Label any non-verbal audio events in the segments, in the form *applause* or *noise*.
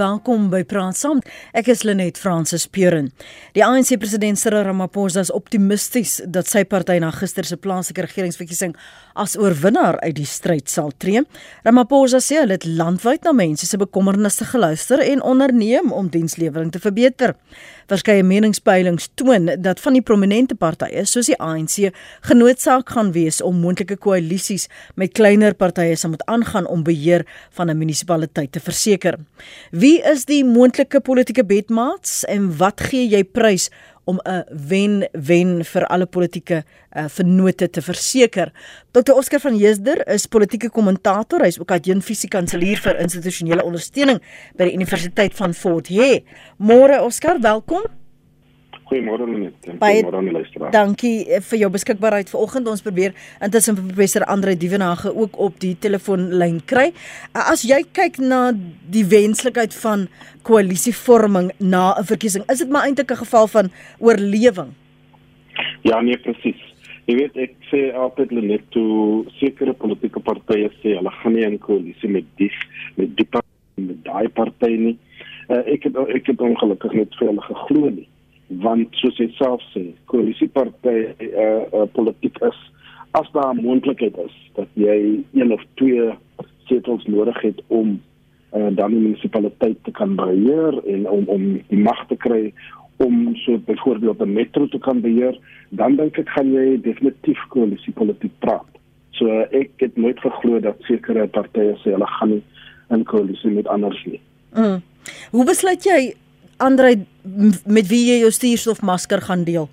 Welkom by Praat Saam. Ek is Lenet Fransis Puren. Die ANC president Cyril Ramaphosa is optimisties dat sy party na gister se plaaslike regeringsverkiesing as oorwinnaar uit die stryd sal tree. Ramaphosa sê hulle het landwyd na mense se bekommernisse geluister en onderneem om dienslewering te verbeter. Verskeie meningspeilings toon dat van die prominente partye soos die ANC genootsaak gaan wees om moontlike koalisies met kleiner partye sal moet aangaan om beheer van 'n munisipaliteit te verseker. Wie is die moontlike politieke bedmaats en wat gee jy prys om 'n wen-wen vir alle politieke uh, vennote te verseker. Dr. Oscar van Heesder is politieke kommentator, hy's ook adjunkt fisiekanselier vir institusionele ondersteuning by die Universiteit van Fort Hare. Môre Oscar, welkom. Goeiemôre Lenet. Goeiemôre aan die luisteraars. Dankie eh, vir jou beskikbaarheid vanoggend. Ons probeer intussen professor Andre Dievenage ook op die telefoonlyn kry. Eh, as jy kyk na die wenslikheid van koalisievorming na 'n verkiesing, is dit maar eintlik 'n geval van oorlewing. Ja, nee presies. Jy weet ek sê altyd Lenet toe sekere politieke partye sê hulle gaan nie 'n koalisie met die met die partye met daai party nie. Uh, ek het ek het ongelukkig net vir hulle geglo nie want soos jy self sê, koalisieparty eh uh, uh, politiek is as daar moontlikheid is dat jy een of twee setels nodig het om uh, dan die munisipaliteit te kan beheer en om om die mag te kry om so byvoorbeeld 'n metro te kan beheer, dan dink ek gaan jy definitief koalisiepolitiek praat. So ek het nooit geglo dat sekere partye sê hulle gaan nie in koalisie met ander nie. Mm. Hoe besluit jy Andre met wie jy jou stuurstofmasker gaan deel?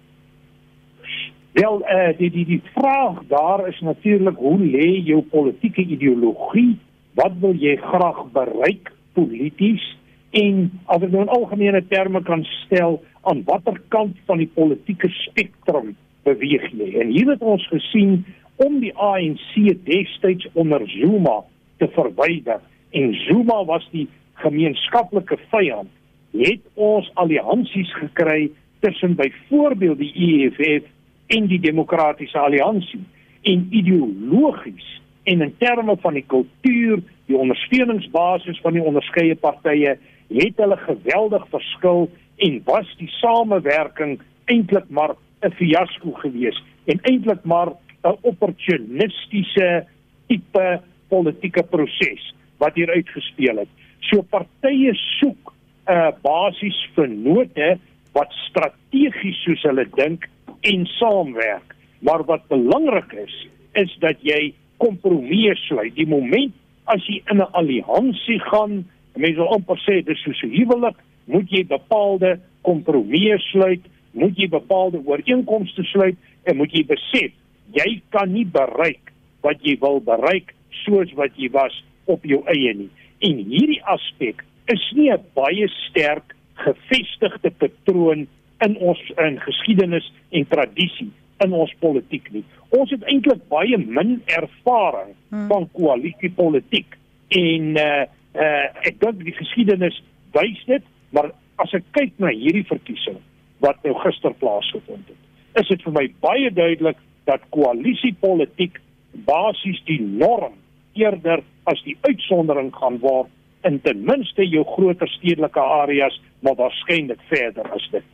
Wel, eh uh, die die die vraag daar is natuurlik hoe lê jou politieke ideologie? Wat wil jy graag bereik polities? En as ek nou in algemene terme kan stel, aan watter kant van die politieke spektrum beweeg jy? En hier het ons gesien om die ANC destyds onder Zuma te verwyder en Zuma was die gemeenskaplike vyand het ons alliansies gekry tussen byvoorbeeld die EFF en die Demokratiese Alliansie en ideologies en in terme van die kultuur, die ondersteuningsbasis van die onderskeie partye het hulle geweldig verskil en was die samewerking eintlik maar 'n fiasco geweest en eintlik maar 'n opportunistiese tipe politieke proses wat hier uitgespeel het. So partye soek 'n uh, basies vennote wat strategies soos hulle dink en saamwerk. Maar wat belangrik is, is dat jy kompromieë sluit. Die moment as jy in 'n alliansie gaan, mense wil amper sê dis soos 'n huwelik, moet jy bepaalde kompromieë sluit, moet jy bepaalde ooreenkomste sluit en moet jy besef jy kan nie bereik wat jy wil bereik soos wat jy was op jou eie nie. En hierdie aspek is nie 'n baie sterk gevestigde patroon in ons in geskiedenis en tradisie in ons politiek nie. Ons het eintlik baie min ervaring hmm. van koalisiepolitiek en uh uh ek dink die geskiedenis wys dit, maar as ek kyk na hierdie verkiesing wat nou gister plaasgevind het, is dit vir my baie duidelik dat koalisiepolitiek basies die norm eerder as die uitsondering gaan word in ten minste jou groter stedelike areas, maar waarskynlik verder as dit.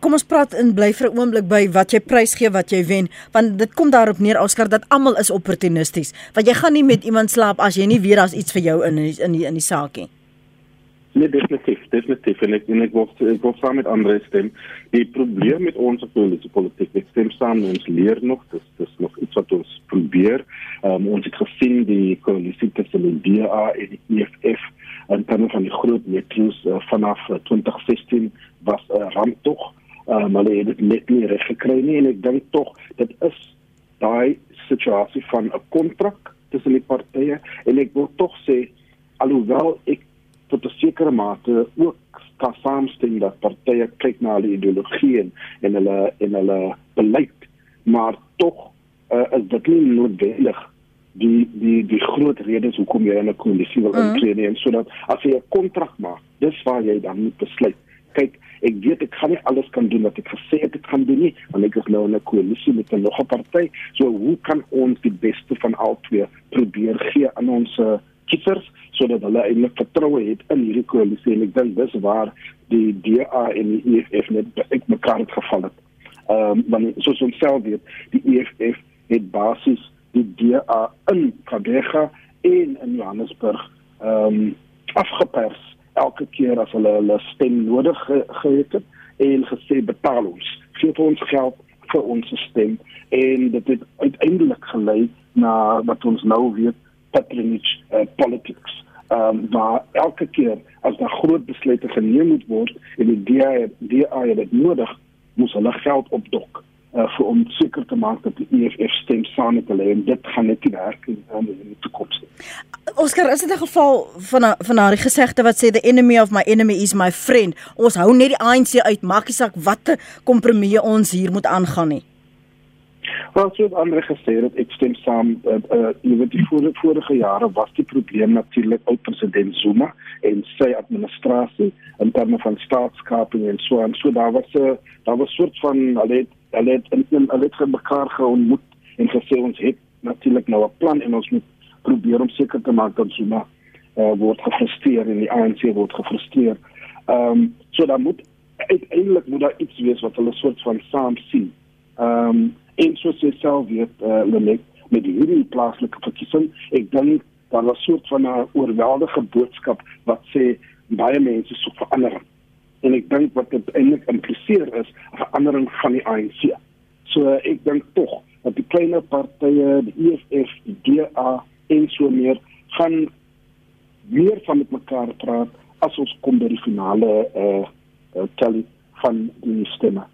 Kom ons praat in bly vir 'n oomblik by wat jy prys gee wat jy wen want dit kom daarop neer Oscar dat almal is opportunisties want jy gaan nie met iemand slaap as jy nie weet daar's iets vir jou in in die, in die saak nie. Nee, definitief, definitief. En ek en ek wil ek wil saam met ander stem. Die probleem met ons politieke politiek, ek stem saam, ons leer nog, dis dis nog iets wat ons probeer. Um, ons het gesien die koalisie tussen die DA en die EFF en dan van die groot meetings uh, vanaf 2016 uh, was 'n uh, ramp tog. Uh, maar hulle het dit net nie reg gekry nie en ek dink tog dit is daai situasie van 'n kontrak tussen die partye en ek wil tog sê alhoewel ek tot 'n sekere mate ook kan saamstem dat partye kyk na hulle ideologie en hulle en hulle beleid, maar tog uh, is dit nie noodwendig die die die groot redes hoekom jy in 'n koalisie wil mm. intree en sodat as jy 'n kontrak maak, dis waar jy dan moet besluit. Kyk, ek weet ek kan nie alles kan doen wat ek gesê het ek gaan doen nie, want ek is nou in 'n koalisie met 'n nog 'n party. So hoe kan ons die beste van al twee probeer gee aan ons uh, kiesers sodat hulle eintlik vertroue het in hierdie koalisie en ek dink dis waar die DA en die EFF net ek mekaar het geval het. Ehm um, want soos ons self weet, die EFF het basies die DA in Kadega en in Johannesburg ehm um, afgepers elke keer as hulle hulle stem nodig ge gehad het en gesê betaal ons. Gee ons geld vir ons stem. En dit het uiteindelik gelei na wat ons nou weet patronage uh, politics. Ehm um, maar elke keer as daar groot besluite geneem moet word en die DA DA het dit nodig moet hulle geld opdok uh, vir om seker te maak dat die EFF stem saam met hulle en dit gaan net nie werk in, in die toekoms nie. Oscar, is dit 'n geval van van daardie gesegde wat sê the enemy of my enemy is my friend? Ons hou net die ANC uit, maak nie saak watter kompromie ons hier moet aangaan nie. Wel, soos ander gesê het, ek stem saam. Uh, uh, jy weet die vorige, vorige jare was die probleem natuurlik oud president Zuma en sy administrasie in terme van staatskaping en so en so daar was 'n uh, daar was soort van hulle het hulle het in hulle het mekaar geontmoet en gesê ons het natuurlik nou 'n plan en ons moet probeer om seker te maak dat Zuma uh, word gefrustreer en die ANC word gefrustreer. Ehm um, so dan moet uiteindelik moet daar iets wees wat hulle soort van saam sien. Ehm um, en soos jy self weet uh, met met hierdie plaaslike verkiesing ek dink daar was van 'n oorweldige boodskap wat sê baie mense soek verandering. En ek dink wat dit eintlik impliseer is 'n verandering van die ANC so uh, ek dink tog dat die kleiner partye die EFF die DA en so meer gaan meer van met mekaar praat as ons kom by die finale eh uh, uh, tally van die stemme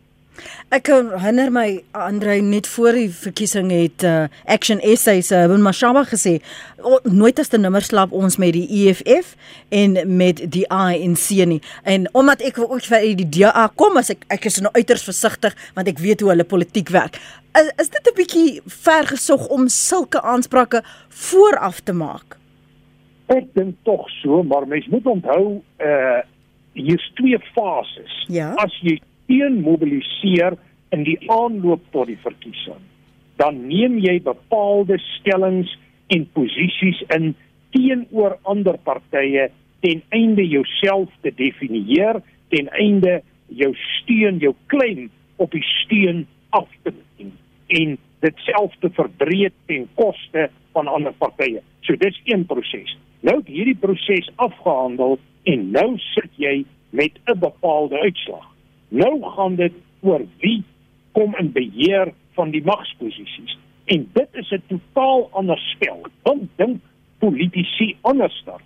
Ek herinner my Andre net voor die verkiesing het uh, Action SA se uh, Mashaba gesê oh, nooit as te nimmer slaap ons met die EFF en met die ANC nie. En omdat ek ook vir die DA kom as ek ek is nou uiters versigtig want ek weet hoe hulle politiek werk. Is, is dit 'n bietjie ver gesog om sulke aansprake vooraf te maak? Ek dink tog so, maar mens moet onthou uh hier's twee fases. Ja? As jy teen mobiliseer in die aanloop tot die verkiesing, dan neem jy bepaalde stellings en posisies in teenoor ander partye ten einde jouself te definieer, ten einde jou steun, jou klem op die steun af te neem en dit self te verbreek ten koste van ander partye. So dis een proses. Nou het hierdie proses afgehandel en nou sit jy met 'n bepaalde uitslag. Nou gaan dit oor wie kom in beheer van die magsposisies. En dit is 'n totaal ander spel. Dan dink politici anders daar.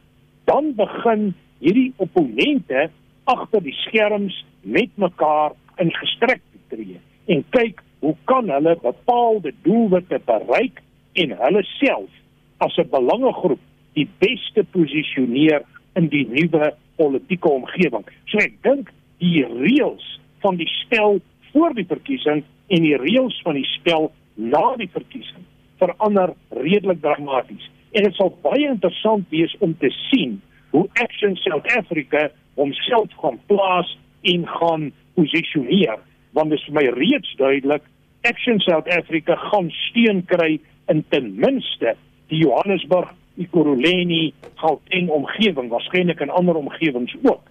Dan begin hierdie opponente agter die skerms met mekaar in gestrek tree en kyk hoe kan hulle bepaalde doelwitte bereik en hulle self as 'n belangegroep die beste posisioneer in die nuwe politieke omgewing. So ek dink die reëls van die spel voor die verkiesing en die reëls van die spel na die verkiesing verander redelik dramaties. En dit sal baie interessant wees om te sien hoe Action South Africa homself gaan plaas en gaan posisioneer want dit is vir my reeds duidelik Action South Africa gaan steun kry in ten minste die Johannesburg, Ekurhuleni, Gauteng omgewing, waarskynlik in ander omgewings ook.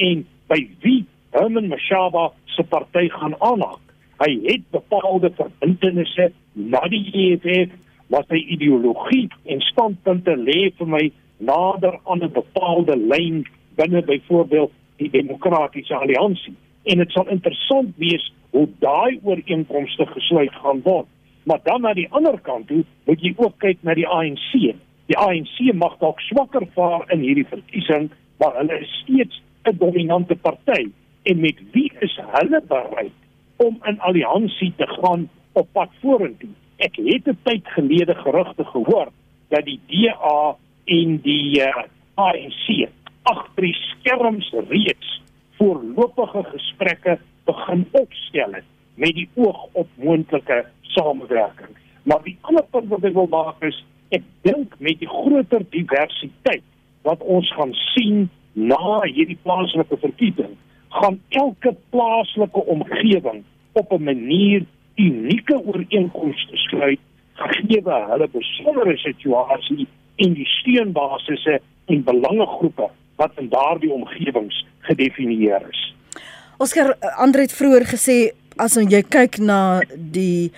En by wie Herman Mashaba se party gaan aanhaak. Hy het bepaalde verbintenisse na die EFF, maar sy ideologie en standpunte lê vir my nader aan 'n bepaalde lyn binne byvoorbeeld die demokratiese alliansie. En dit sal interessant wees hoe daai ooreenkomste gesluit gaan word. Maar dan na die ander kant toe, moet jy ook kyk na die ANC. Die ANC mag dalk swakker vaar in hierdie verkiesing, maar hulle is steeds 'n dominante party en met wie is hulle bereid om in alliansie te gaan op pad vorentoe? Ek het 'n tyd gelede gerugte gehoor dat die DA en die uh, eh, ANC agter die skerms reeds voorlopige gesprekke begin opstel het met die oog op moontlike samewerking. Maar die ander punt wat ek wil maak is ek dink met die groter diversiteit wat ons gaan sien na hierdie plaaslike verkiesing gaan elke plaaslike omgewing op 'n manier unieke ooreenkomste sluit gegee hulle besondere situasie en die steunbasisse en belangegroepe wat in daardie omgewings gedefinieer is. Oscar Andre het vroeër gesê as jy kyk na die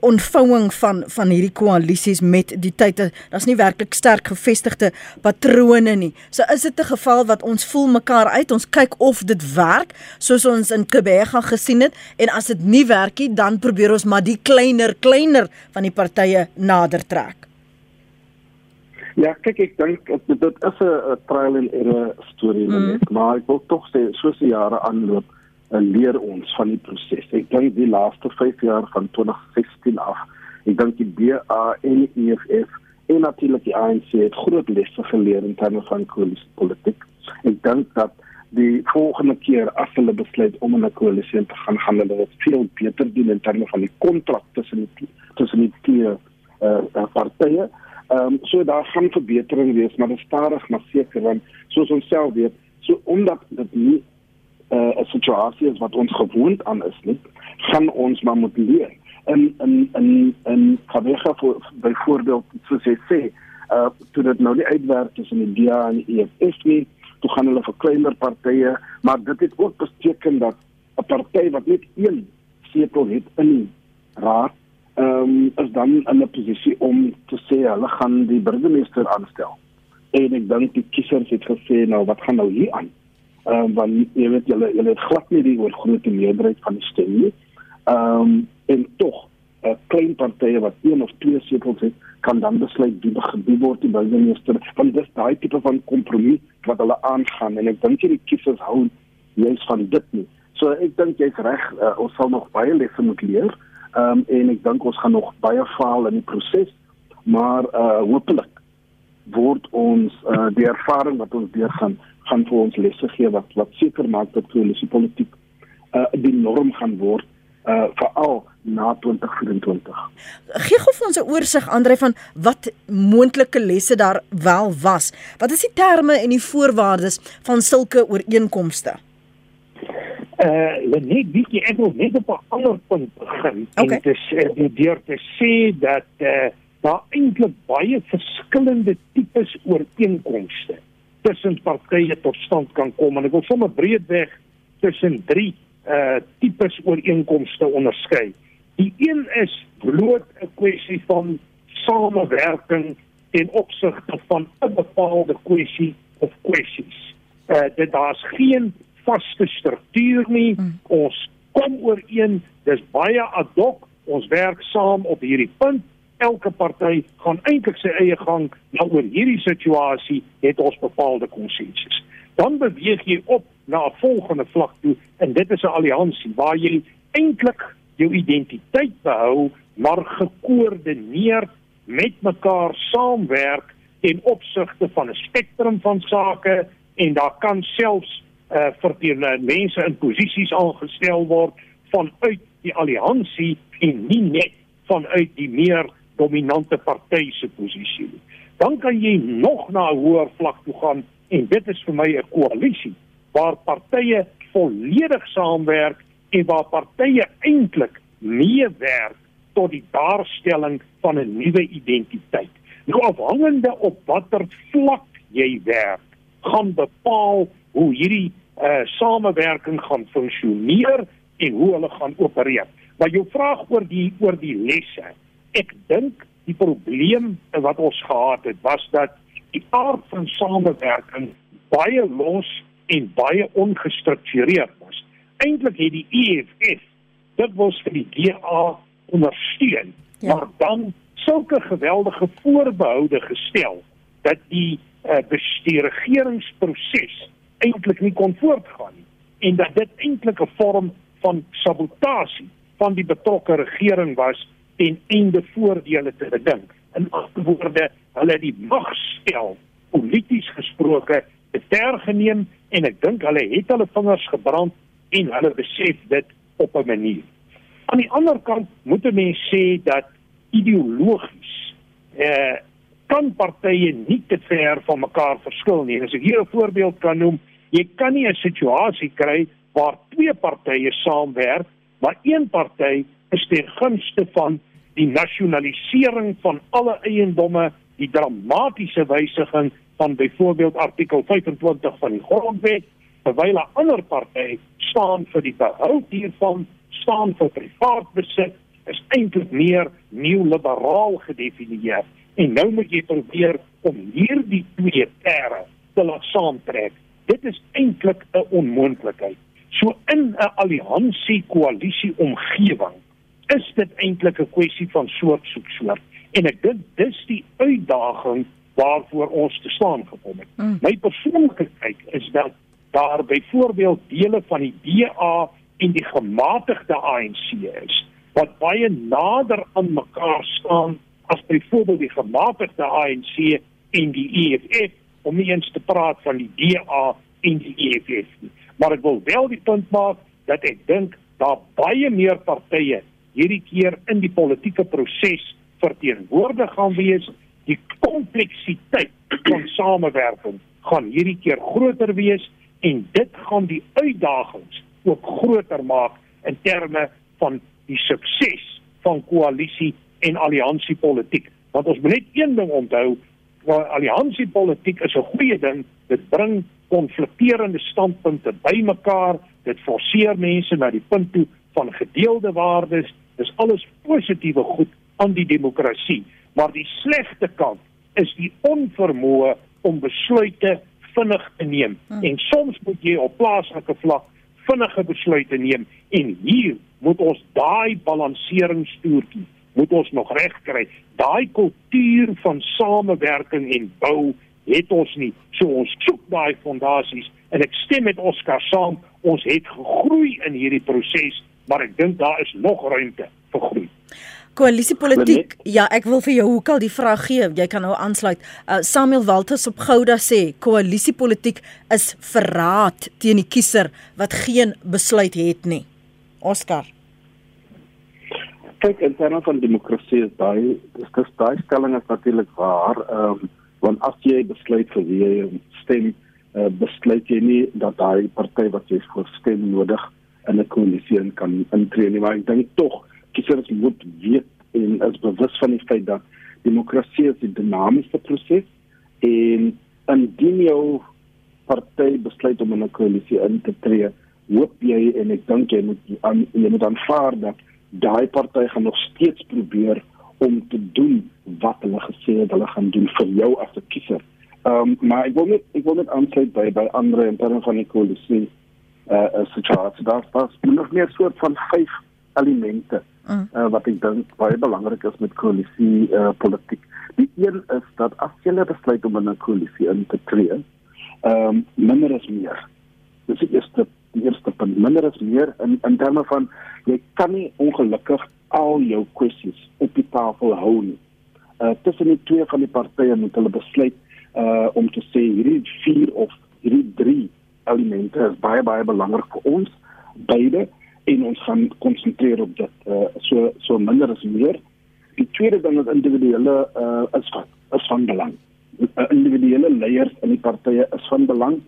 ontvouing van van hierdie koalisies met die tyd daar's nie werklik sterk gevestigde patrone nie. So is dit 'n geval wat ons voel mekaar uit, ons kyk of dit werk soos ons in Kebega gesien het en as dit nie werk nie, dan probeer ons maar die kleiner kleiner van die partye nader trek. Ja, kyk ek dink dit is 'n trial and error storie mm. net, maar ek wil tog sê soos die jare aanloop, leer ons van die proses. Ek dink die laaste 5 jaar van 2016 af, ek dink die BA en die EFF en natuurlik die ANC het groot lesse geleer in terme van koalisiepolitiek. Ek dink dat die volgende keer as hulle besluit om 'n koalisie te gaan gaan hulle dit veel beter doen in terme van die kontrak tussen tussen die twee uh, uh, partye Ehm um, so daar gaan verbetering wees, maar dit stadig maar seker want soos ons self weet, so omdat dit nie 'n uh, situasie is wat ons gewoond aan is nie, gaan ons maar moet leer. En en en en Kabega vir byvoorbeeld soos jy sê, uh toe dit nou nie uitwerk tussen die DA en die EFF nie, toe gaan hulle vir kleiner partye, maar dit het ook beteken dat 'n party wat net een setel het in die raad ehm um, is dan in 'n posisie om te sê hulle gaan die burgemeester aanstel. En ek dink die kiesers het gesê nou wat gaan nou hier aan? Um, want jy weet julle julle het glad nie die oorgrote meerderheid van die stem nie. Ehm um, en tog 'n uh, klein partye wat een of twee setels het kan dan besluit wie gebied word die burgemeester want dis daai tipe van kompromie wat hulle aangaan en ek dink die kiesers hou juist van dit nie. So ek dink jy's reg, uh, ons sal nog baie lesse moet leer. Ehm um, en ek dink ons gaan nog baie faal in die proses, maar uh hopelik word ons uh die ervaring wat ons deur gaan vir ons lesse gee wat wat seker maak dat koalisie politiek uh die norm gaan word uh veral na 2024. Gee gou vir ons 'n oorsig Andre van wat moontlike lesse daar wel was. Wat is die terme en die voorwaardes van sulke ooreenkomste? Uh net bietjie ek wil net op 'n ander punt begin. Okay. Dit is uh, deur te sê dat uh daar eintlik baie verskillende tipes ooreenkomste tussen partye tot stand kan kom en ek wil sommer breedweg tussen drie uh tipes ooreenkomste onderskei. Die een is bloot 'n kwessie van samewerking in opsigte van 'n bepaalde kwessie of kwessies. Uh dit daar's geen vaste struktuur nie. Hmm. Ons kom ooreen, dis baie ad hoc. Ons werk saam op hierdie punt. Elke party gaan eintlik sy eie gang, maar oor hierdie situasie het ons bepaalde konsensus. Dan beweeg jy op na 'n volgende vlak toe en dit is 'n alliansie waar jy eintlik jou identiteit behou, maar gekoördineer met mekaar saamwerk in opsigte van 'n spektrum van sake en daar kan selfs uh, vir die uh, mense in posisies aangestel word vanuit die alliansie en nie net vanuit die meer dominante party se posisie nie. Dan kan jy nog na 'n hoër vlak toe gaan en dit is vir my 'n koalisie waar partye volledig saamwerk en waar partye eintlik meewerk tot die daarstelling van 'n nuwe identiteit. Nou afhangende op watter vlak jy werk, gaan bepaal hoe hierdie uh samewerking gaan funksioneer en hoe hulle gaan opereer. Maar jou vraag oor die oor die lesse. Ek dink die probleem wat ons gehad het was dat die aard van samewerking baie los en baie ongestruktureerd was. Eintlik het die EFF dit was vir die DA ondersteun, ja. maar dan sulke geweldige voorbehoude gestel dat die uh, bestuurregeringsproses eintlik nie kon voortgaan nie en dat dit eintlik 'n vorm van sabotasie van die betrokke regering was ten einde voordele te bedink. In ander woorde, hulle die magstel polities gesproke te ter geneem en ek dink hulle het hulle vingers gebrand en hulle besef dit op 'n manier. Aan die ander kant moet 'n mens sê dat ideologies eh kan partye nie te ver van mekaar verskil nie. As ek hier 'n voorbeeld kan noem, jy kan nie 'n situasie kry waar twee partye saamwerk, maar een party is ten gunste van die nasionalisering van alle eiendomme die dramatiese wysiging van byvoorbeeld artikel 25 van die grondwet terwyl 'n ander party staan vir die behou hiervan staan vir privaat besit is eintlik meer neoliberaal gedefinieer. En nou moet jy probeer om hierdie twee terre te laat saamtrek. Dit is eintlik 'n onmoontlikheid. So in 'n alliansie koalisie omgewing is dit eintlik 'n kwessie van soort soek soort en ek dink dis die uitdaging waarvoor ons te staan gekom het. Mm. My persoonlike kyk is dat daar byvoorbeeld dele van die DA en die gematigde ANC is wat baie nader aan mekaar staan as byvoorbeeld die gematigde ANC en die EFF om nie eens te praat van die DA en die EFF nie. Maar ek wil wel die punt maak dat ek dink daar baie meer partye hierdie keer in die politieke proses verteenwoordig gaan wees. Die kompleksiteit van samewerking gaan hierdie keer groter wees en dit gaan die uitdagings ook groter maak in terme van die sukses van koalisie en alliansiepolitiek. Want ons moet net een ding onthou, alliansiepolitiek is 'n goeie ding. Dit bring konflikterende standpunte bymekaar. Dit forceer mense na die punt toe van gedeelde waardes Dis alles positiewe goed aan die demokrasie, maar die slegte kant is die onvermoë om besluite vinnig te neem. Hmm. En soms moet jy op plaaslike vlak vinnige besluite neem en hier moet ons daai balanseringstoertjie moet ons nog reg kry. Daai kultuur van samewerking en bou het ons nie. So ons soek daai fondasies en ek stem met Oskar saam, ons het gegroei in hierdie proses maar ek dink daar is nog ruimte vir groei. Koalisiepolitiek. Ja, ek wil vir jou hoekom die vraag gee. Jy kan nou aansluit. Uh, Samuel Walters op Gouda sê koalisiepolitiek is verraad teen die kiezer wat geen besluit het nie. Oscar. Kyk, in terme van demokrasie is daai dis dis daai stelling is natuurlik waar. Ehm um, want as jy besluit vir wie jy stem, uh, besluit jy nie dat daai party wat jy vir stem nodig het in 'n koalisie kan intree nie, maar ek dink tog kiesers moet weet en as bewus van die feit dat demokrasie 'n dinamiese proses en indien jou party besluit om in 'n koalisie in te tree, hoop jy en ek dink jy moet aan jy moet aanvaar dat daai party gaan nog steeds probeer om te doen wat hulle gesê het hulle gaan doen vir jou as 'n kiezer. Ehm um, maar ek wil net ek wil net aansluit by by ander in terme van die koalisie uh, uh situasie. Daar was nog meer soort van vyf elemente mm. uh, wat ek dink baie belangrik is met koalisie uh, politiek. Die een is dat as jy besluit om 'n koalisie in te tree, ehm um, minder is meer. Dis die eerste die eerste punt. Minder is meer in in terme van jy kan nie ongelukkig al jou kwessies op die tafel hou nie. Uh tussen die twee van die partye moet hulle besluit uh om te sê hierdie vier of hierdie drie elemente is baie baie belangrik vir ons beide en ons gaan konsentreer op dit uh, so so minder as meer. Die tweede ding is individuele uh, is van is van belang. Uh, individuele leiers in die partye is van belang.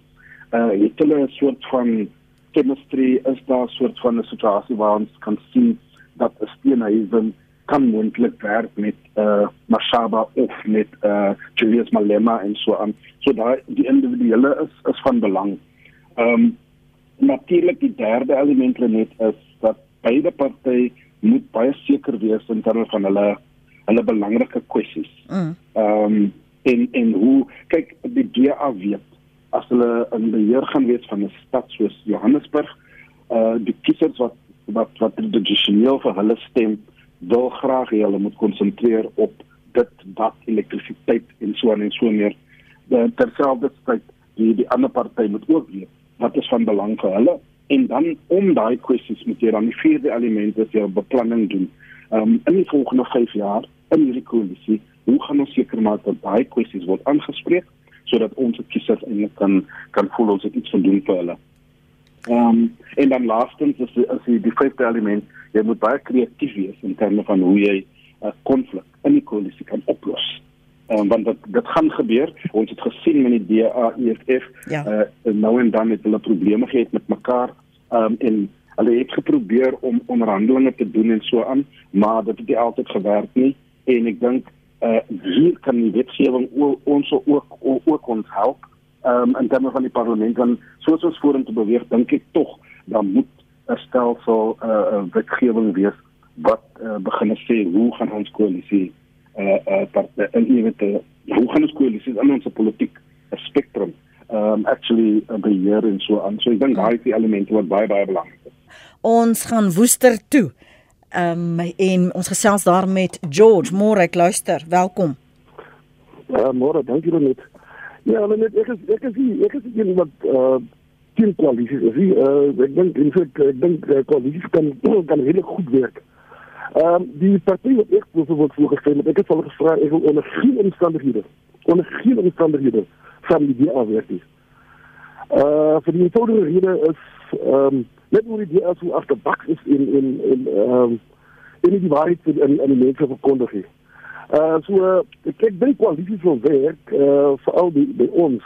Uh het hulle 'n soort van chemistry is daar 'n soort van 'n situasie waar ons kan sien dat 'n steenhuisen kan moontlik werk met uh Mashaba of met uh Julius Malema en so aan. So daai die individuele is is van belang. Ehm um, natuurlik die derde element net is dat beide partye moet baie seker wees in terme van hulle hulle belangrike kwessies. Mm. Ehm mm. um, en en hoe kyk die DA weet as hulle in beheer gaan wees van 'n stad soos Johannesburg, uh die kiesers wat wat wat tradisioneel vir hulle stem, wil graag hê hulle moet konsentreer op dit wat elektrisiteit en so aan en so meer. Terselfdertyd die die ander party moet ook weet wat is van belang vir hulle en dan om daai kwessies moet jy dan die vierde element is jou beplanning doen. Ehm um, in die volgende 5 jaar in hierdie koalisie, hoe gaan ons seker maak dat daai kwessies word aangespreek sodat ons kiesers eintlik kan kan voel ons het iets te doen vir hulle. Ehm um, en dan laastens is is die, die vyfde element, jy moet baie kreatief wees in terme van hoe jy 'n uh, konflik in die koalisie kan oplos um, want dit dit gaan gebeur. Ons het gesien met die DAEFF ja. uh, nou en dan het hulle probleme gehad met mekaar. Um, en hulle het geprobeer om onderhandelinge te doen en so aan maar dit het nie altyd gewerk nie. En ek dink uh hier kan die wetgewing ons ook ook, ons help. Um, in terme van die parlement want soos ons vorentoe beweeg dink ek tog dan moet 'n stelsel uh wetgewing wees wat uh, begin sê hoe gaan ons koalisie uh uh in ewige hoe gaan ons koalisie in ons politiek 'n spektrum um actually uh, beheer en so aan so ek dink daai is die elemente wat baie baie belangrik is ons gaan woester toe um en ons gesels daar met George môre ek luister welkom Ja, môre, dankie net. Ja, maar net ek is ek is hier, ek is hier wat uh teen koalisies is. Hier, uh ek dink in feite ek dink uh, koalisies kan kan regtig goed werk. Ehm um, die party wat ek bijvoorbeeld voorgestel het, ek het al gevra ek wil onder geen omstandighede onder geen omstandighede van die DA werk nie. Uh vir die eenvoudige rede is ehm um, net hoe die DA so agterbak is in in in ehm um, in die waarheid in in die mense verkondig het. Uh so uh, ek ek dink koalisies wil werk uh veral by, by ons.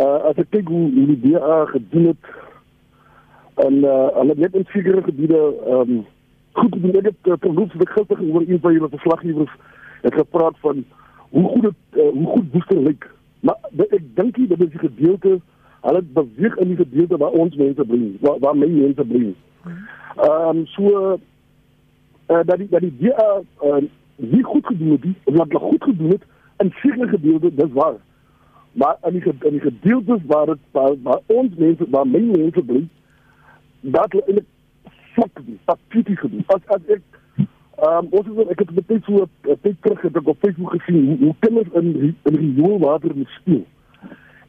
Uh as ek kyk hoe, hoe die DA gedoen het en uh hulle het in sekere gebiede ehm um, goed. Ek het uh, terloops ek gister oor een van julle verslaggewers het gepraat van hoe goed het uh, hoe goed Woester lyk. Maar ek dink dit is die gedeelte hulle beweeg in die gedeelte waar ons mense bly, waar waar my mense bly. Ehm um, so uh, dat die dat die DA uh, nie goed gedoen het of wat goed gedoen het in sekere gedeeltes, dis waar. Maar in die in die gedeeltes waar dit waar, waar ons mense, waar my mense bly, dat hulle in flok die patriotiek gedoen. As as ek ehm um, ons het ek het baie so 'n tyd terug het ek op Facebook gesien hoe, hoe kinders in in rioolwater moet speel.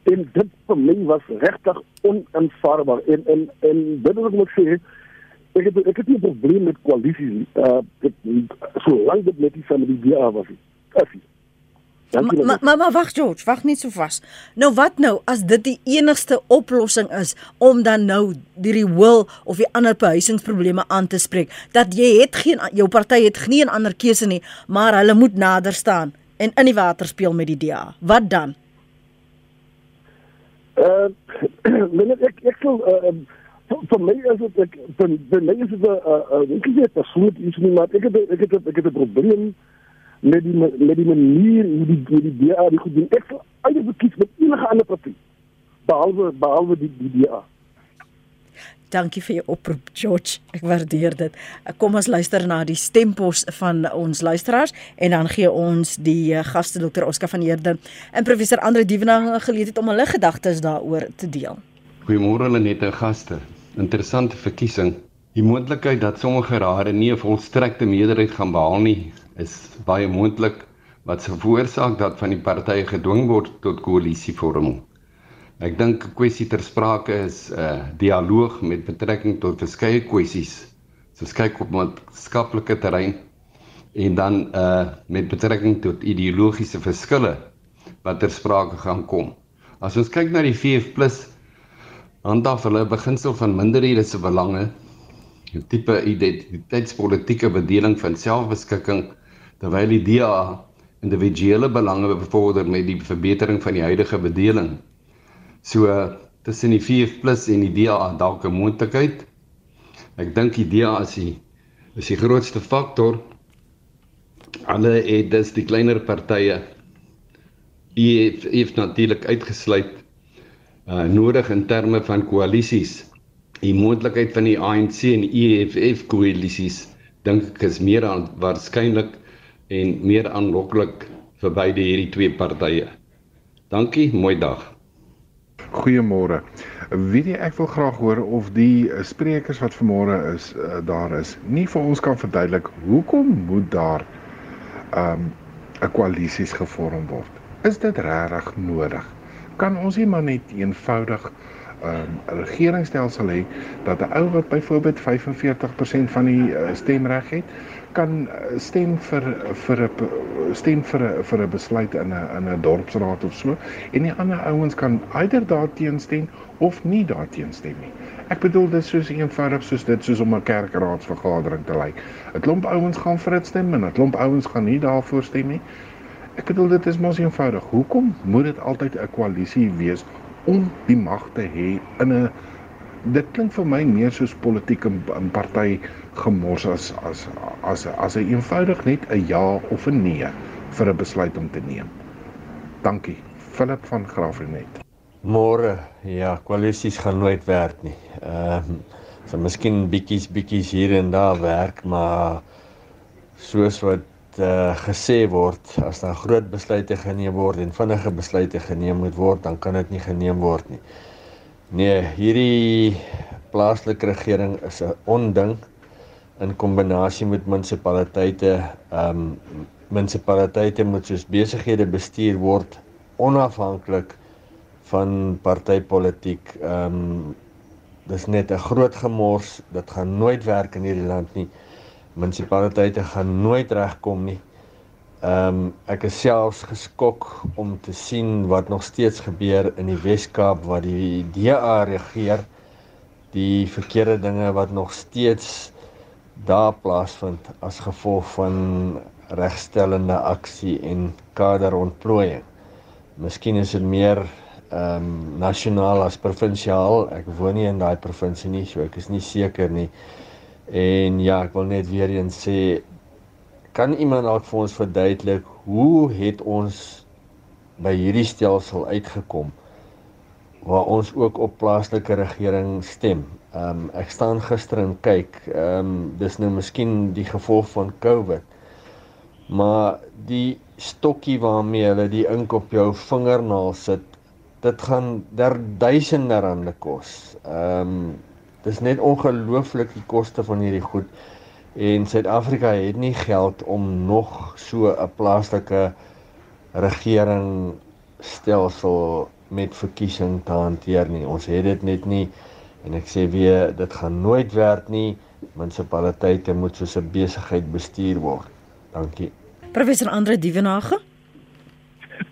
En dit vir my was regtig onaanvaarbaar en en en dit is wat ek sê ek het ek het nie probleem met koalisies nie. Uh solank dit net die familie DA was. Afie. Maar maar maar, maar wag George, wag net so vas. Nou wat nou as dit die enigste oplossing is om dan nou die wil of die ander behuisingsprobleme aan te spreek dat jy het geen jou party het geen ander keuse nie, maar hulle moet nader staan en in die water speel met die DA. Wat dan? *clears throat* Uh ek ek sou uh, vir my is dit ek vir, vir my is dit 'n 'n ek sê dit is nie maar ek het ek het ek het 'n probleem met die met die manier hoe die hoe die DA die goed doen. Ek sal eintlik kies met enige ander party behalwe behalwe die die DA. Dankie vir jou oproep George. Ek waardeer dit. Kom ons luister na die stempos van ons luisteraars en dan gee ons die eh, gaste Dr. Oscar van Heerden en professor Andre Dievenage geleentheid om hulle gedagtes daaroor te deel. Goeiemôre 'n gaste interessante verkiesing. Die moontlikheid dat sommige rade nie 'n volstrekte meerderheid gaan behaal nie, is baie moontlik wat se veroorsaak dat van die partye gedwing word tot koalisievorming. Ek dink 'n kwessie ter sprake is 'n uh, dialoog met betrekking tot verskeie kwessies. So kyk op maatskaplike terrein en dan uh met betrekking tot ideologiese verskille wat ter sprake gaan kom. As ons kyk na die VF+ handhaaf hulle beginsel van minderhede se belange, 'n tipe identiteitspolitiese bedeling van selfbeskikking terwyl die DA individuele belange bevorder met die verbetering van die huidige bedeling. So tussen die VF+ en die DA dalk 'n moontlikheid. Ek dink die DA is die is die grootste faktor. Alle het dis die kleiner partye. EFF e natuurlik uitgesluit uh nodig in terme van koalisies. Die moontlikheid van die ANC en EFF koalisies dink ek is meer waarskynlik en meer aanloklik vir beide hierdie twee partye. Dankie, mooi dag. Goeiemôre. Weet jy ek wil graag hoor of die sprekers wat vanmôre is uh, daar is, nie vir ons kan verduidelik hoekom moet daar um 'n koalisies gevorm word? Is dit regtig nodig? kan ons nie maar net eenvoudig 'n um, regeringsstelsel hê dat 'n ou wat byvoorbeeld 45% van die uh, stemreg het, kan uh, stem vir vir 'n stem vir 'n vir 'n besluit in 'n in 'n dorpsraad of so en die ander ouens kan eider daarteen stem of nie daarteen stem nie. Ek bedoel dit soos eenvoudig soos dit soos om 'n kerkraadsvergadering te lyk. 'n Klomp ouens gaan vir dit stem en 'n klomp ouens gaan nie daarvoor stem nie. Ek bedoel dit is mos eenvoudig. Hoekom moet dit altyd 'n koalisie wees om die mag te hê in 'n dit klink vir my meer soos politieke in party gemors as as as as 'n eenvoudig net 'n ja of 'n nee vir 'n besluit om te neem. Dankie. Philip van Graafrenet. Môre, ja, koalisies gaan nooit werk nie. Ehm uh, so miskien bietjies bietjies hier en daar werk, maar soos wat uh, gesê word, as daar groot besluite geneem word en vinnige besluite geneem moet word, dan kan dit nie geneem word nie. Nee, hierdie plaaslike regering is 'n onding in kombinasie met munisipaliteite. Ehm um, munisipaliteite moet soos besighede bestuur word onafhanklik van partytetiek. Ehm um, dis net 'n groot gemors. Dit gaan nooit werk in hierdie land nie munisipaliteite gaan nooit regkom nie. Ehm um, ek is selfs geskok om te sien wat nog steeds gebeur in die Wes-Kaap waar die DA regeer. Die verkeerde dinge wat nog steeds daar plaasvind as gevolg van regstellende aksie en kaderontplooiing. Miskien is dit meer ehm um, nasionaal as provinsiaal. Ek woon nie in daai provinsie nie, so ek is nie seker nie. En ja, ek wil net weer eens sê kan iemand dalk vir ons verduidelik hoe het ons by hierdie stelsel uitgekom waar ons ook op plaaslike regering stem. Ehm um, ek staan gister en kyk, ehm um, dis nou miskien die gevolg van COVID. Maar die stokkie waarmee hulle die ink op jou vingernaal sit, dit gaan der duisende rande kos. Ehm um, Dis net ongelooflik die koste van hierdie goed. En Suid-Afrika het nie geld om nog so 'n plaaslike regering stelsel met verkiesing te hanteer nie. Ons het dit net nie en ek sê weer dit gaan nooit werk nie. Munisipaliteite moet soos 'n besigheid bestuur word. Dankie. Professor Andre Dievenage.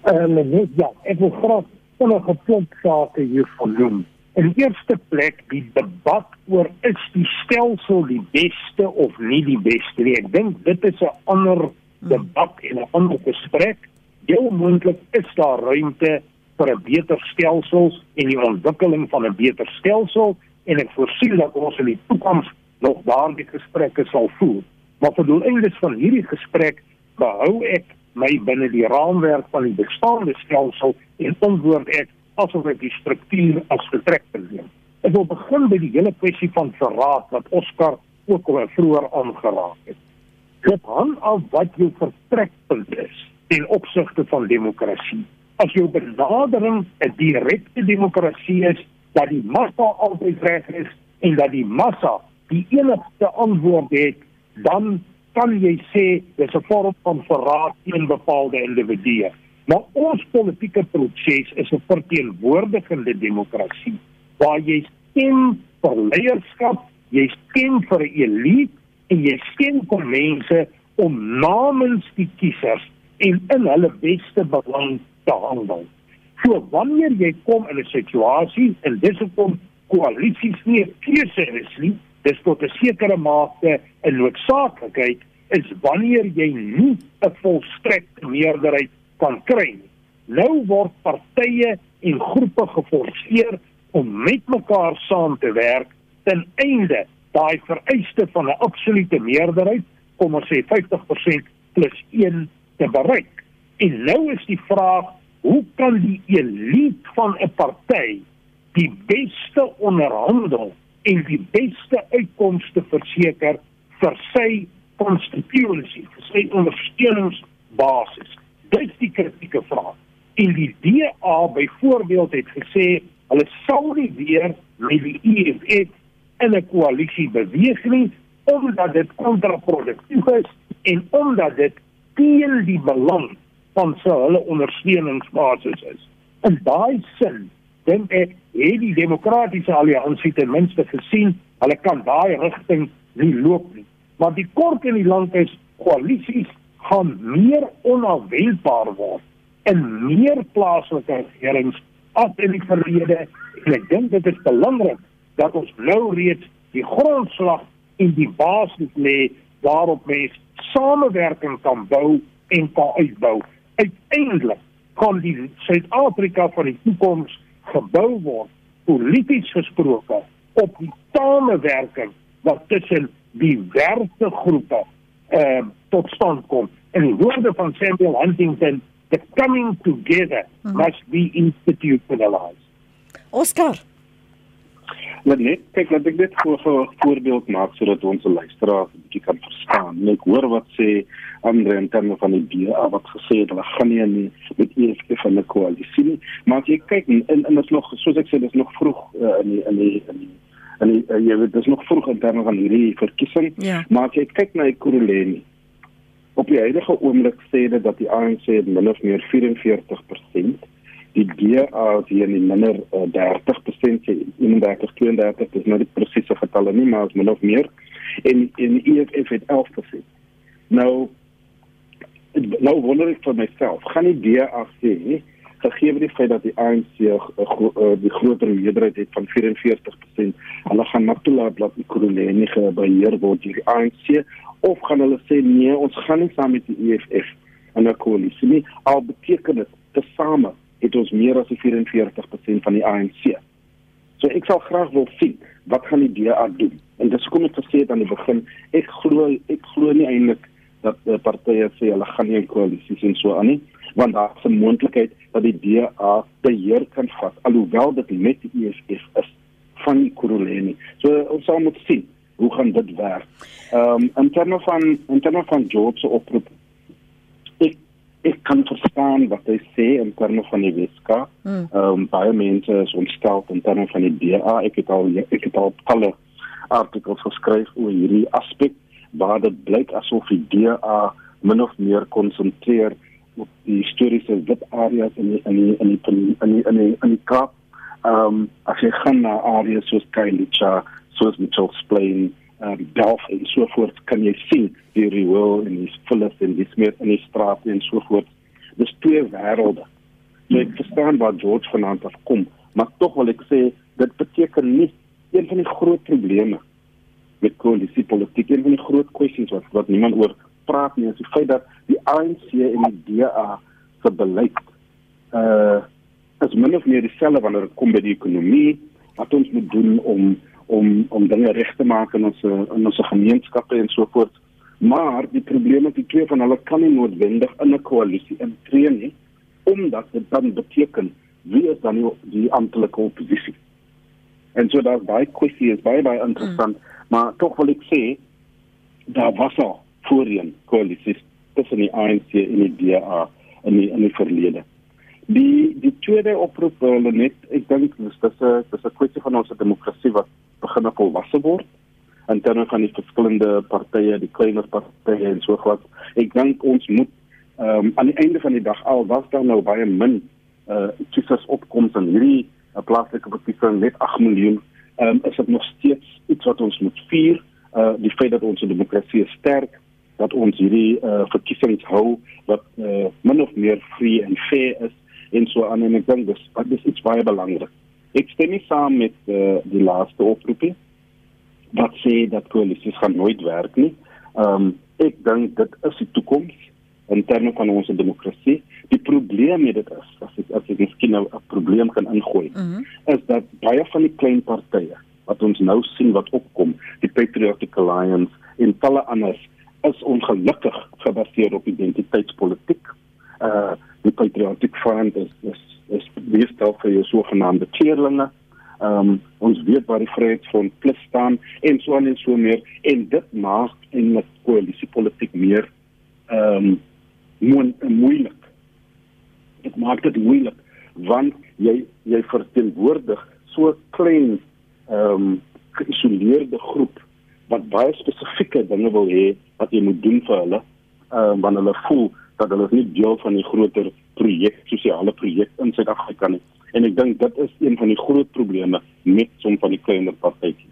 Ehm um, net ja, ek wil graag vinnig 'n klomp sake hier vernoem. In die eerste plek die debat oor is die stelsel die beste of nie die beste nie. Ek dink dit is 'n ander debat en 'n ander gesprek. Jou moontlik is daar ruimte vir 'n beter stelsel en die ontwikkeling van 'n beter stelsel en ek voorsien dat ons in die toekoms nog daardie gesprekke sal voer. Maar vir doeleindes van hierdie gesprek behou ek my binne die raamwerk van die bestaande stelsel en ontwoord ek asof ek die struktuur as vertrekpunt neem. Ek wil begin by die hele kwessie van verraad wat Oscar ook al vroeër aangeraak het. Dit hang af wat jou vertrekpunt is in opsigte van demokrasie. As jou benadering 'n direkte demokrasie is, dat die massa altyd reg is en dat die massa die enigste antwoord het, dan kan jy sê dis 'n vorm van verraad teen bepaalde individue. Maar ons politieke proses is 'n verteenwoordigende demokrasie waar jy stem vir leierskap, jy stem vir 'n elite en jy stem vir mense om namens die kiesers en in hulle beste belang te handel. So wanneer jy kom in 'n situasie en dis hoekom koalisies nie 'n keuse is nie, dis tot 'n sekere mate 'n noodsaaklikheid is wanneer jy nie 'n volstrekte meerderheid kan kry. Nou word partye en groepe geforseer om met mekaar saam te werk ten einde daai vereiste van 'n absolute meerderheid, kom ons sê 50% plus 1 te bereik. En nou is die vraag, hoe kan die elite van 'n party die beste onderhandel en die beste uitkomste verseker vir sy konstituensie, vir sy ondersteuningsbasis? Dit is die kritieke vraag. En die DA byvoorbeeld het gesê hulle sal nie weer met die EFF in 'n koalisie beweeg nie omdat dit kontraproduktief is en omdat dit teen die belang van sy hulle ondersteuningsbasis is. In daai sin dink ek het die demokratiese alliansie ten minste gesien hulle kan daai rigting nie loop nie. Maar die kort en die lank is koalisies gaan meer onafwendbaar word in meer plaaslike regerings as in die verlede en ek dink dit is belangrik dat ons nou reeds die grondslag en die basis lê waarop mens samewerking kan bou en kan uitbou. Uiteindelik kan die Suid-Afrika van die toekoms gebou word polities gesproke op die samewerking wat tussen die werkgroepe ehm uh, tot stand kom. In die woorde van Samuel Huntington, the coming together hmm. must be institutionalized. Oscar Maar net kyk laat ek dit voor 'n voorbeeld maak sodat ons luisteraars 'n bietjie kan verstaan. Ek hoor wat sê Andre en terme van die DA wat gesê het hulle gaan nie in met EFF van 'n koalisie nie. Maar as jy kyk en en dit is nog soos ek sê dis nog vroeg uh, in die in die in die en uh, jy weet dis nog vroeg in terme van hierdie verkiesing. Ja. Maar as jy kyk na die Kuruleni op die huidige oomblik sê dit dat die ANC min of meer 44% die DA is hier in minder uh, 30% sê 31 32 dis nou die presiese getalle nie maar is min of meer en en EFF het 11%. Nou nou wonder ek vir myself, gaan die DA sê gegee die feit dat die ANC 'n uh, die groter meerderheid het van 44%, hulle gaan net toelaat dat die Kuruleni gebeheer word deur die ANC of gaan hulle sê nee, ons gaan nie saam met die EFF in 'n koalisie nie, al beteken dit tesame het ons meer as 44% van die ANC. So ek sal graag wil sien wat gaan die DA doen. En dis kom ek gesê het aan die begin, ek glo ek glo nie eintlik dat die partye sê hulle gaan nie 'n koalisie sien so aan nie, want daar is 'n moontlikheid dat die DA beheer kan vat alhoewel dit met die EFF is van Kuruleni. So ons sal moet sien hoe gaan dit werk. Ehm um, in terme van in terme van George se oproep ek kan verstaan wat hy sê in terme van die Weska. Hmm. Ehm um, baie mense is ontstel in terme van die DA. Ek het al ek het al talle artikels geskryf oor hierdie aspek waar dit blyk asof die DA min of meer konsentreer op die historiese wit areas in die, in die, in die, in die, in die, in die, in die Kaap. Ehm um, as jy gaan na areas soos Kailicha, soos Mitchells Plain, uh, delf en so voort kan jy sien die riool en die vullis en die smeer in die straat en so voort. Dis twee wêrelde. So ek verstaan waar George vanaand af kom, maar tog wil ek sê dit beteken nie een van die groot probleme met koalisie politiek een van die groot kwessies wat wat niemand oor praat nie is die feit dat die ANC en die DA se beleid uh as min of meer dieselfde wanneer dit kom by die ekonomie wat ons moet doen om om om dinge reg te maak in ons in ons gemeenskappe en so voort. Maar die probleem is die twee van hulle kan nie noodwendig in 'n koalisie intree nie omdat dit dan beteken wie is dan die, die amptelike oppositie. En so daar baie kwessie is baie baie interessant, mm. maar tog wil ek sê daar was al voorheen koalisies tussen die ANC en die DA in die in die verlede. Die die tweede oproep hulle net ek dink dis dis 'n dis 'n kwessie van ons demokrasie wat begin volwasse word in terme van die verskillende partye, die kleiner partye en so voort. Ek dink ons moet ehm um, aan die einde van die dag al was daar nou baie min uh kiesers opkoms in hierdie uh, plaaslike verkiesing net 8 miljoen. Ehm um, is dit nog steeds iets wat ons moet vier, uh die feit dat ons demokrasie sterk dat ons hierdie uh verkiesings hou wat uh min of meer vrye en fair is en so aan en ek dink dis dis iets baie belangrik. Ek stem nie saam met uh, die laaste oproepie wat sê dat koalisies gaan nooit werk nie. Ehm um, ek dink dit is die toekoms in terme van ons demokrasie. Die probleem met dit is as ek as ek miskien nou 'n probleem kan ingooi, mm -hmm. is dat baie van die klein partye wat ons nou sien wat opkom, die Patriotic Alliance en talle anders is ongelukkig gebaseer op identiteitspolitiek. Uh die Patriotic Front is is is bestel vir jou sogenaamde kleerlinge. Ehm um, ons weet waar die Vryheidsfront plus staan en so en so meer en dit maak en met koalisiepolitiek meer ehm um, moeilik. Dit maak dit moeilik want jy jy verteenwoordig so klein ehm um, geïsoleerde groep wat baie spesifieke dinge wil hê wat jy moet doen vir hulle ehm um, wanneer hulle voel dat hulle nie deel van die groter projek sosiale projek in Suid-Afrika nie. En ek dink dit is een van die groot probleme met som van die kleiner partytjies.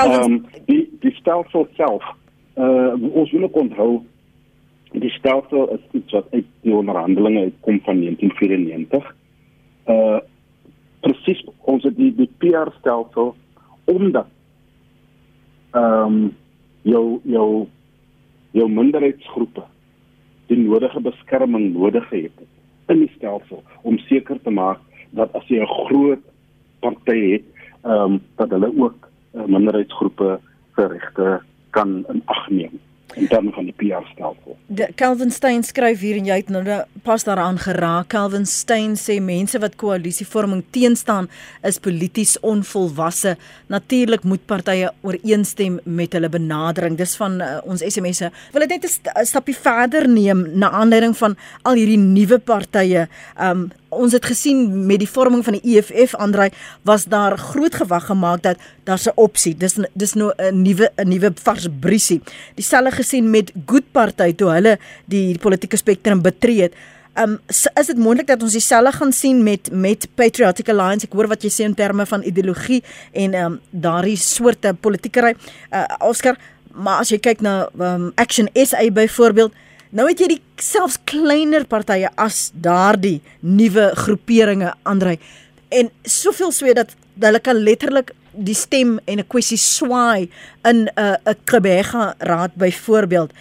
Ehm um, die die stelsel self uh ons moet ook onthou die stelsel is iets wat uit die onderhandelinge uitkom van 1994. Uh presies ons het die die PR stelsel omdat ehm um, jou jou jou minderheidsgroepe die nodige beskerming nodig het in die stelsel om seker te maak dat as jy 'n groot party het, ehm um, dat hulle ook uh, minderheidsgroepe se regte kan in ag neem. In terme van die PR stelsel. De Calvin Stein skryf hier en jy het nou pas daaraan geraak. Calvin Stein sê mense wat koalisievorming teenstaan is polities onvolwasse. Natuurlik moet partye ooreenstem met hulle benadering. Dis van uh, ons SMS'e. Wil dit net 'n stapie verder neem na aanleiding van al hierdie nuwe partye. Um ons het gesien met die vorming van die EFF Andrei was daar groot gewag gemaak dat daar's 'n opsie. Dis dis nou 'n nuwe 'n nuwe vars briesie. Dieselfde gesien met Good Party toe hulle die, politieke spektrum betree het. Um is dit moontlik dat ons dieselfde gaan sien met met Patriotic Alliance? Ek hoor wat jy sê in terme van ideologie en um daardie soorte politiekery. Uh Oscar, maar as jy kyk na um Action SA byvoorbeeld, Nou het jy die selfs kleiner partye as daardie nuwe groeperinge Andrei en soveel sweet dat hulle kan letterlik die stem en 'n kwessie swaai in 'n uh, 'n Kebega raad byvoorbeeld.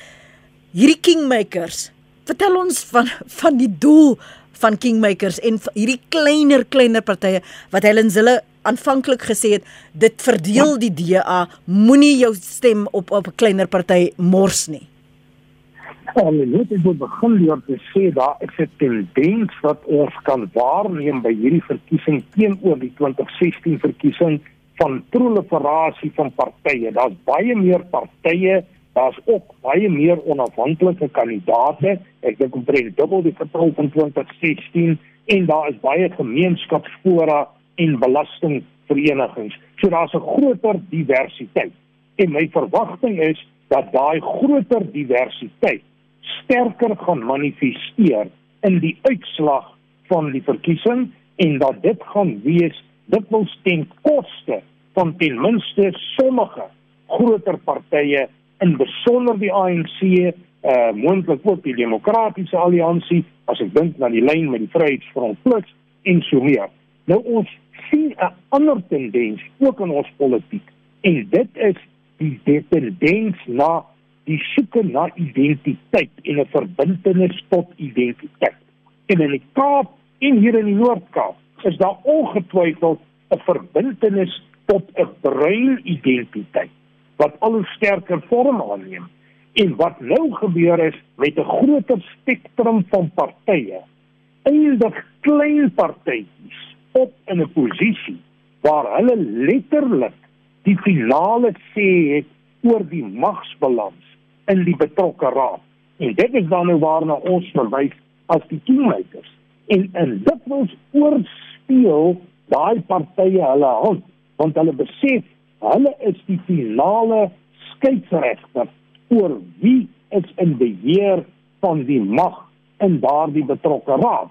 Hierdie kingmakers, vertel ons van van die doel van kingmakers en hierdie kleiner kleiner partye wat hulle in hulle aanvanklik gesê het dit verdeel die DA, moenie jou stem op op 'n kleiner party mors nie. En net ek wil begin deur te sê daar is 'n tendens wat ons kan waarneem by hierdie verkiesing teenoor die 2016 verkiesing van proliferasie van partye. Daar's baie meer partye, daar's ook baie meer onafhanklike kandidaate. Ek dink omtrent dubbel die getal van 2016 en daar is baie gemeenskapsfora en belastingverenigings. So daar's 'n groter diversiteit. En my verwagting is dat daai groter diversiteit sterker gaan manifesteer in die uitslag van die verkiesing en dat dit gaan wees dit wil ten koste van ten minste sommige groter partye in besonder die ANC uh eh, moontlik ook die demokratiese alliansie as ek dink na die lyn met die Vryheidsfront Plus en so meer nou ons sien 'n ander tendens ook in ons politiek en dit is die tendens na die soeke na identiteit en 'n verbintenis tot identiteit. En in die Kaap en hier in die Noord-Kaap is daar ongetwyfeld 'n verbintenis tot 'n brein identiteit wat al hoe sterker vorm aanneem. En wat nou gebeur is met 'n groter spektrum van partye, eindig klein partytjies op in 'n posisie waar hulle letterlik die finale sê het oor die magsbalans in die betrokke raad. En dit is dan nou waarna ons verwys as die kingmakers. En en dit word oorspeel daai partye hulle hand, want hulle besef hulle is die finale skeieregter oor wie is in beheer van die mag in daardie betrokke raad.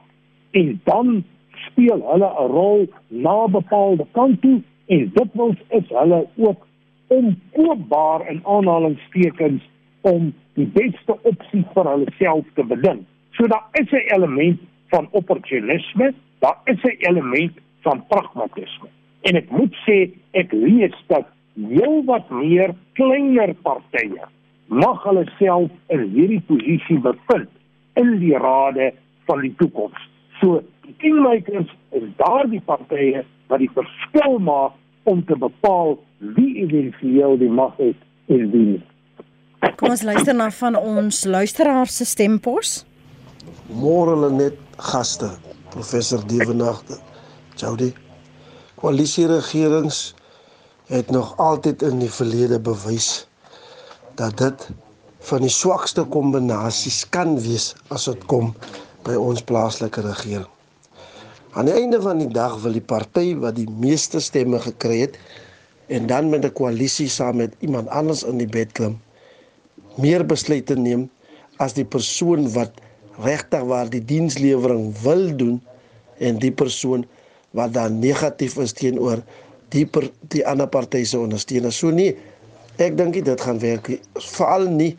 En dan speel hulle 'n rol na bepaalde kant toe en dit word is hulle ook onkoopbaar in aanhalingstekens om die beste opsie vir hulself te beding. So daar is 'n element van opportunisme, daar is 'n element van pragmatisme. En ek moet sê ek lees dat heel wat meer kleiner partye mag hulle self in hierdie posisie bevind in die rade van die toekoms. So die kingmakers is daardie partye wat die verskil maak om te bepaal wie eventueel die mag het en wie nie. Kom ons luister na van ons luisteraar se stempos. Môre hulle net gaste, professor Devenagte. Jody. Koalisie regerings het nog altyd in die verlede bewys dat dit van die swakste kombinasies kan wees as dit kom by ons plaaslike regering. Aan die einde van die dag wil die party wat die meeste stemme gekry het en dan met 'n koalisie saam met iemand anders in die bed klim, meer besluite neem as die persoon wat regtig waar die dienslewering wil doen en die persoon wat dan negatief is teenoor die per, die ander party se ondersteuning. So nee, ek dink dit gaan werk. Veral nie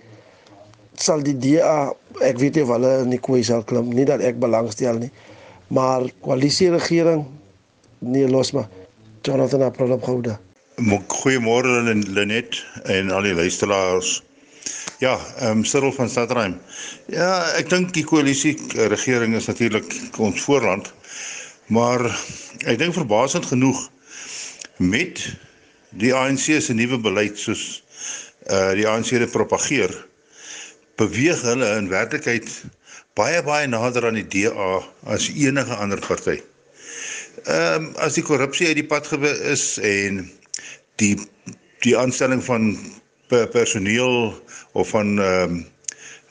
sal die DA ek weet nie of hulle in die koei sal klim nie dat ek belangstel nie. Maar koalisie regering nee los maar Jonathan Aprolopgouda. Goeiemôre Lenet en al die luisteraars. Ja, ehm um, Cyril van Stadrein. Ja, ek dink die koalisie regering is natuurlik ons voorland. Maar ek dink verbaasend genoeg met die ANC se nuwe beleid soos uh die ANC dit propageer, beweeg hulle in werklikheid baie baie nader aan die DA as enige ander party. Ehm um, as die korrupsie uit die pad gewe is en die die aanstelling van personeel of van ehm um,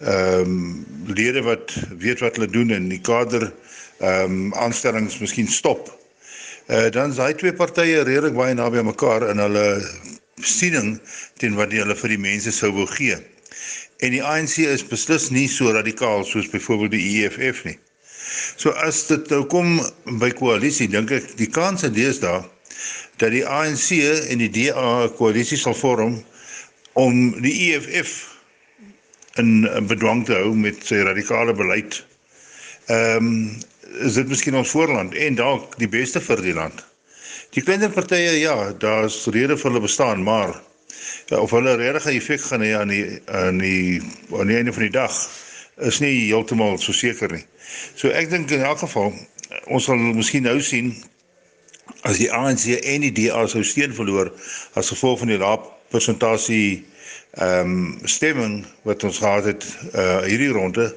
ehm um, lede wat weet wat hulle doen en die kader ehm um, aanstellings miskien stop. Uh dan is daai twee partye redelik baie naby aan mekaar in hulle siening teen wat hulle vir die mense sou wou gee. En die ANC is beslis nie so radikaal soos byvoorbeeld die EFF nie. So as dit nou kom by koalisie, dink ek die kans is deesdae dat die ANC en die DA 'n koalisie sal vorm om die EFF in, bedwang te hou met sy radikale beleid. Ehm um, is dit miskien ons voorland en dalk die beste vir die land. Die kleiner partye ja, daar's rede vir hulle bestaan, maar ja, of hulle regtig 'n effek gaan hê aan die aan die aan die einde van die dag is nie heeltemal so seker nie. So ek dink in elk geval ons sal miskien nou sien as die ANC en die DA sou steun verloor as gevolg van die lae persentasie ehm um, stemming wat ons gehad het uh hierdie ronde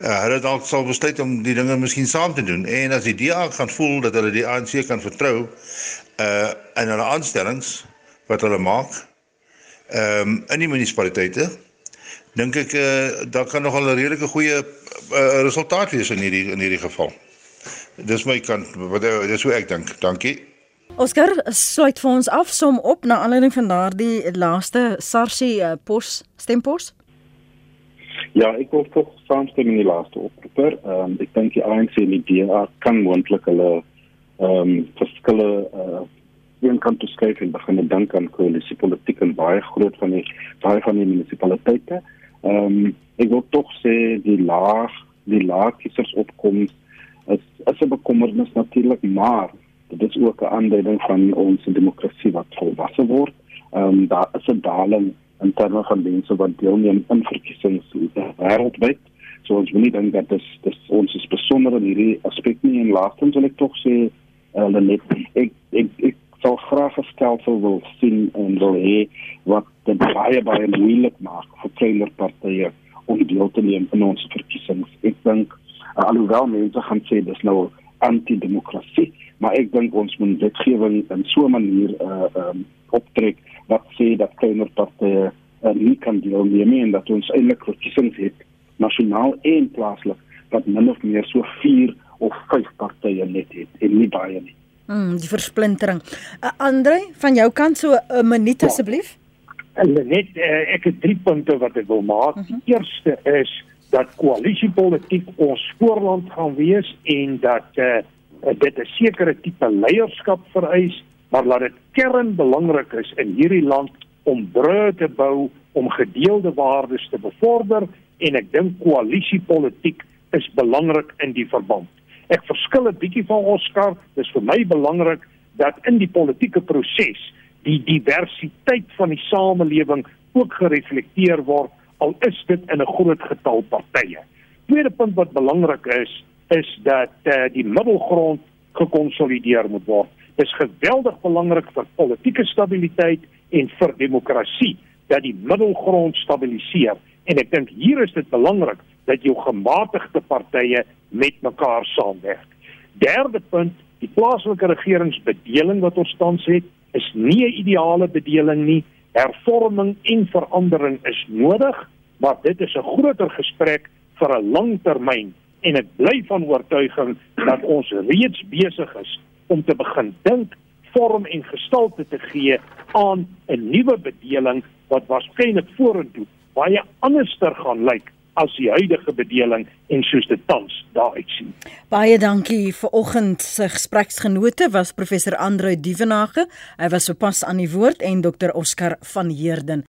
uh hulle dalk sal besluit om die dinge miskien saam te doen en as die DA gaan voel dat hulle die ANC kan vertrou uh in hulle aanstellings wat hulle maak ehm um, in die munisipaliteite dink ek uh daar kan nog 'n redelike goeie uh, resultaat wees in hierdie in hierdie geval. Dis my kant wat dis hoe ek dink. Dankie. Oscar sluit vir ons af som op na aanleiding van daardie laaste Sarsie uh, pos stempos. Ja, ek wil tog saamstem in die laaste oproeper. Ehm um, ek dink die ANC en die DA kan moontlik hulle ehm um, verskille uh een kant toe skuif en begin dink aan koalisiepolitiek en baie groot van die baie van die munisipaliteite. Ehm um, ek wil tog sê die laag die laag kiesers opkoms is is 'n bekommernis natuurlik, maar dit is ook 'n aanduiding van ons demokrasie wat volwasse word. Ehm um, daar is 'n daling in terme van mense wat deelneem in verkiesings wêreldwyd. So ons moet nie dink dat dit dis ons is besonder in hierdie aspek nie en laastens wil ek tog sê uh, net ek ek ek sou graag gestel wil sien en wil hê wat dit baie baie moeilik maak vir kleiner partye om deel te neem in ons verkiesings. Ek dink uh, alhoewel mense gaan sê dis nou antidemokrasie, maar ek dink ons moet wetgewing in so 'n manier uh um optrek wat sê dat kleiner partye uh, nie kan deelneem en dat ons eintlik verkiesings het nasionaal en plaaslik wat min of meer so 4 of 5 partye net het en nie baie nie. Mm, die versplintering. Uh, Andre, van jou kant so 'n minuut ja. asseblief. Ja. Net uh, ek het drie punte wat ek wil maak. Uh -huh. Die eerste is dat koalisiepolitiek ons voorland gaan wees en dat uh, dit 'n sekere tipe leierskap vereis, maar dat dit kernbelangrik is in hierdie land om brûe te bou, om gedeelde waardes te bevorder en ek dink koalisiepolitiek is belangrik in die verband. Ek verskil 'n bietjie van Oscar, dis vir my belangrik dat in die politieke proses die diversiteit van die samelewing ook gereflekteer word al is dit in 'n groot getal partye. Tweede punt wat belangrik is, is dat uh, die middelgrond gekonsolideer moet word. Dit is geweldig belangrik vir politieke stabiliteit en vir demokrasie dat die middelgrond stabiliseer en ek dink hier is dit belangrik dat jou gematigde partye met mekaar saamwerk. Derde punt, die plaaslike regeringsbedeling wat ons tans het, is nie 'n ideale bedeling nie hervorming en verandering is nodig, maar dit is 'n groter gesprek vir 'n langtermyn en ek bly van oortuiging dat ons reeds besig is om te begin dink, vorm en gestalte te gee aan 'n nuwe bedeling wat waarskynlik vorentoe baie anderster gaan lyk as die huidige bedeling en soos dit tans daar uitsien. Baie dankie vir oggend se gespreksgenote was professor Andreu Dievenage. Hy was sopas aan die woord en dokter Oscar van Heerden.